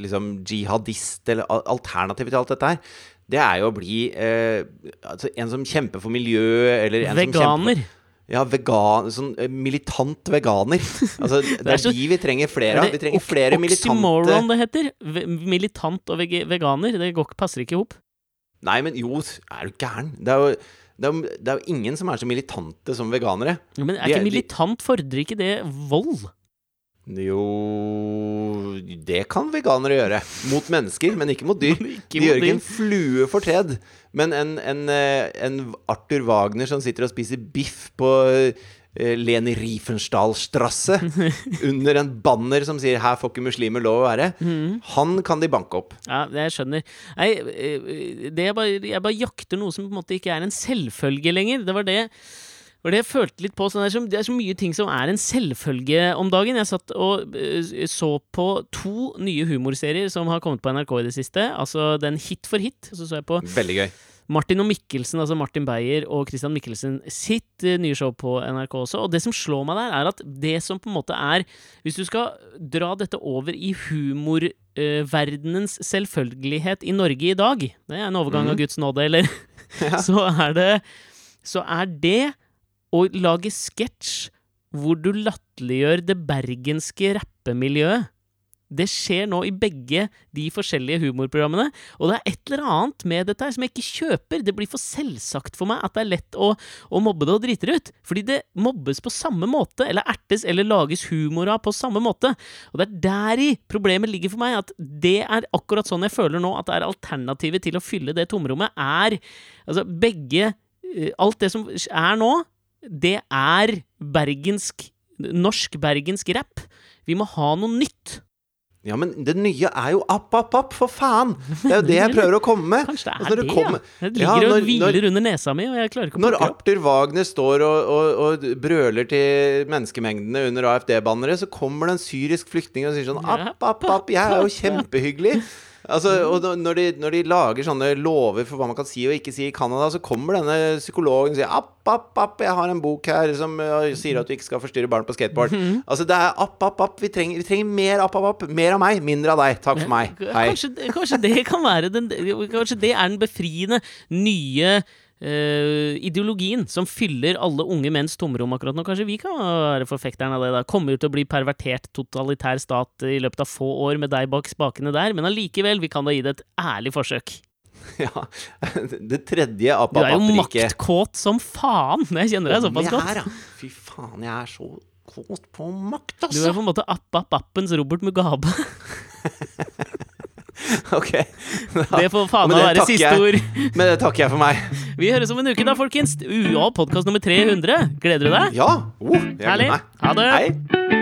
Speaker 1: liksom jihadist, eller alternativet til alt dette her, det er jo å bli eh, altså en som kjemper for miljøet, eller en som kjemper
Speaker 2: Veganer.
Speaker 1: for Ja, vegan, sånn eh, militant veganer. Altså, det er, de vi trenger flere av. Vi trenger flere militante
Speaker 2: Oxymoron det heter. Militant og veganer. Det går, passer ikke i hop.
Speaker 1: Nei, men jo, er du gæren? Det er jo det er, jo- det er jo ingen som er så militante som veganere.
Speaker 2: Men er
Speaker 1: er-
Speaker 2: ikke
Speaker 1: de-
Speaker 2: militant, fordrer ikke det vold?
Speaker 1: Jo Det kan veganere gjøre. Mot mennesker, men ikke mot dyr.
Speaker 2: Ikke
Speaker 1: De
Speaker 2: mot
Speaker 1: gjør ikke
Speaker 2: dyr.
Speaker 1: en flue fortred. Men en, en, eh, en Arthur Wagner som sitter og spiser biff på eh, Leni Riefenstahl-strasse under en banner som sier 'her får ikke muslimer lov å være',
Speaker 2: mm.
Speaker 1: han kan de banke opp.
Speaker 2: Ja, det jeg skjønner. Nei, eh, det jeg, bare, jeg bare jakter noe som på en måte ikke er en selvfølge lenger. Det var det, var det jeg følte litt på. Sånn, det, er så, det er så mye ting som er en selvfølge om dagen. Jeg satt og uh, så på to nye humorserier som har kommet på NRK i det siste. Altså den Hit for hit. Så så jeg på
Speaker 1: Veldig gøy.
Speaker 2: Martin og Mikkelsen, altså Martin Beyer og Christian Mikkelsen sitt eh, nye show på NRK også. Og det som slår meg der, er at det som på en måte er Hvis du skal dra dette over i humorverdenens selvfølgelighet i Norge i dag Det er en overgang av Guds nåde, eller? så er det Så er det å lage sketsj hvor du latterliggjør det bergenske rappemiljøet. Det skjer nå i begge de forskjellige humorprogrammene. Og det er et eller annet med dette her som jeg ikke kjøper. Det blir for selvsagt for meg at det er lett å, å mobbe det og drite det ut. Fordi det mobbes på samme måte, eller ertes eller lages humor av på samme måte. Og det er deri problemet ligger for meg. At det er akkurat sånn jeg føler nå at det er alternativet til å fylle det tomrommet, er Altså begge eh, Alt det som er nå, det er bergensk Norsk-bergensk rap. Vi må ha noe nytt.
Speaker 1: Ja, men det nye er jo app, app, app, for faen! Det er jo det jeg prøver å komme med.
Speaker 2: Kanskje det er
Speaker 1: Altså,
Speaker 2: det,
Speaker 1: kommer-
Speaker 2: ja. Det
Speaker 1: Ja,
Speaker 2: ligger
Speaker 1: når-
Speaker 2: og hviler under nesa mi, og jeg klarer ikke å
Speaker 1: Når
Speaker 2: plukke det opp.
Speaker 1: Arthur Wagner står og, og, og brøler til menneskemengdene under AFD-bannere, så kommer det en syrisk flyktning og sier sånn App, app, app, jeg er jo kjempehyggelig. Altså, og når de, når de lager sånne lover for hva man kan si og ikke si i Canada, så kommer denne psykologen og sier app, app, app, jeg har en bok her som uh, sier at du ikke skal forstyrre barn på skateboard.
Speaker 2: Mhm.
Speaker 1: Altså, det er app, app, app. Vi trenger, vi trenger mer app, app, app. Mer av meg, mindre av deg. Takk for meg. Hei.
Speaker 2: Kanskje, kanskje det kan være den Kanskje det er den befriende nye eh, ideologien som fyller alle unge menns tomrom akkurat nå. Kanskje vi kan være forfekteren av det. da Kommer jo til å bli pervertert totalitær stat i løpet av få år med deg bak spakene der, men allikevel, vi kan da gi det et ærlig forsøk.
Speaker 1: Ja. Det tredje apapatriket.
Speaker 2: Du er jo maktkåt som faen! Jeg kjenner deg såpass godt.
Speaker 1: ja. Fy faen, jeg er så kåt på makt,
Speaker 2: Du
Speaker 1: altså.
Speaker 2: er på en måte app-app-appens Robert Mugabe.
Speaker 1: Ok.
Speaker 2: Det får faen meg være siste
Speaker 1: jeg.
Speaker 2: ord.
Speaker 1: Men det takker jeg for meg.
Speaker 2: Vi høres om en uke da, folkens. UA podkast nummer 300. Gleder du deg?
Speaker 1: Ja. Oh, jeg gleder meg.
Speaker 2: Ha det.
Speaker 1: Hei.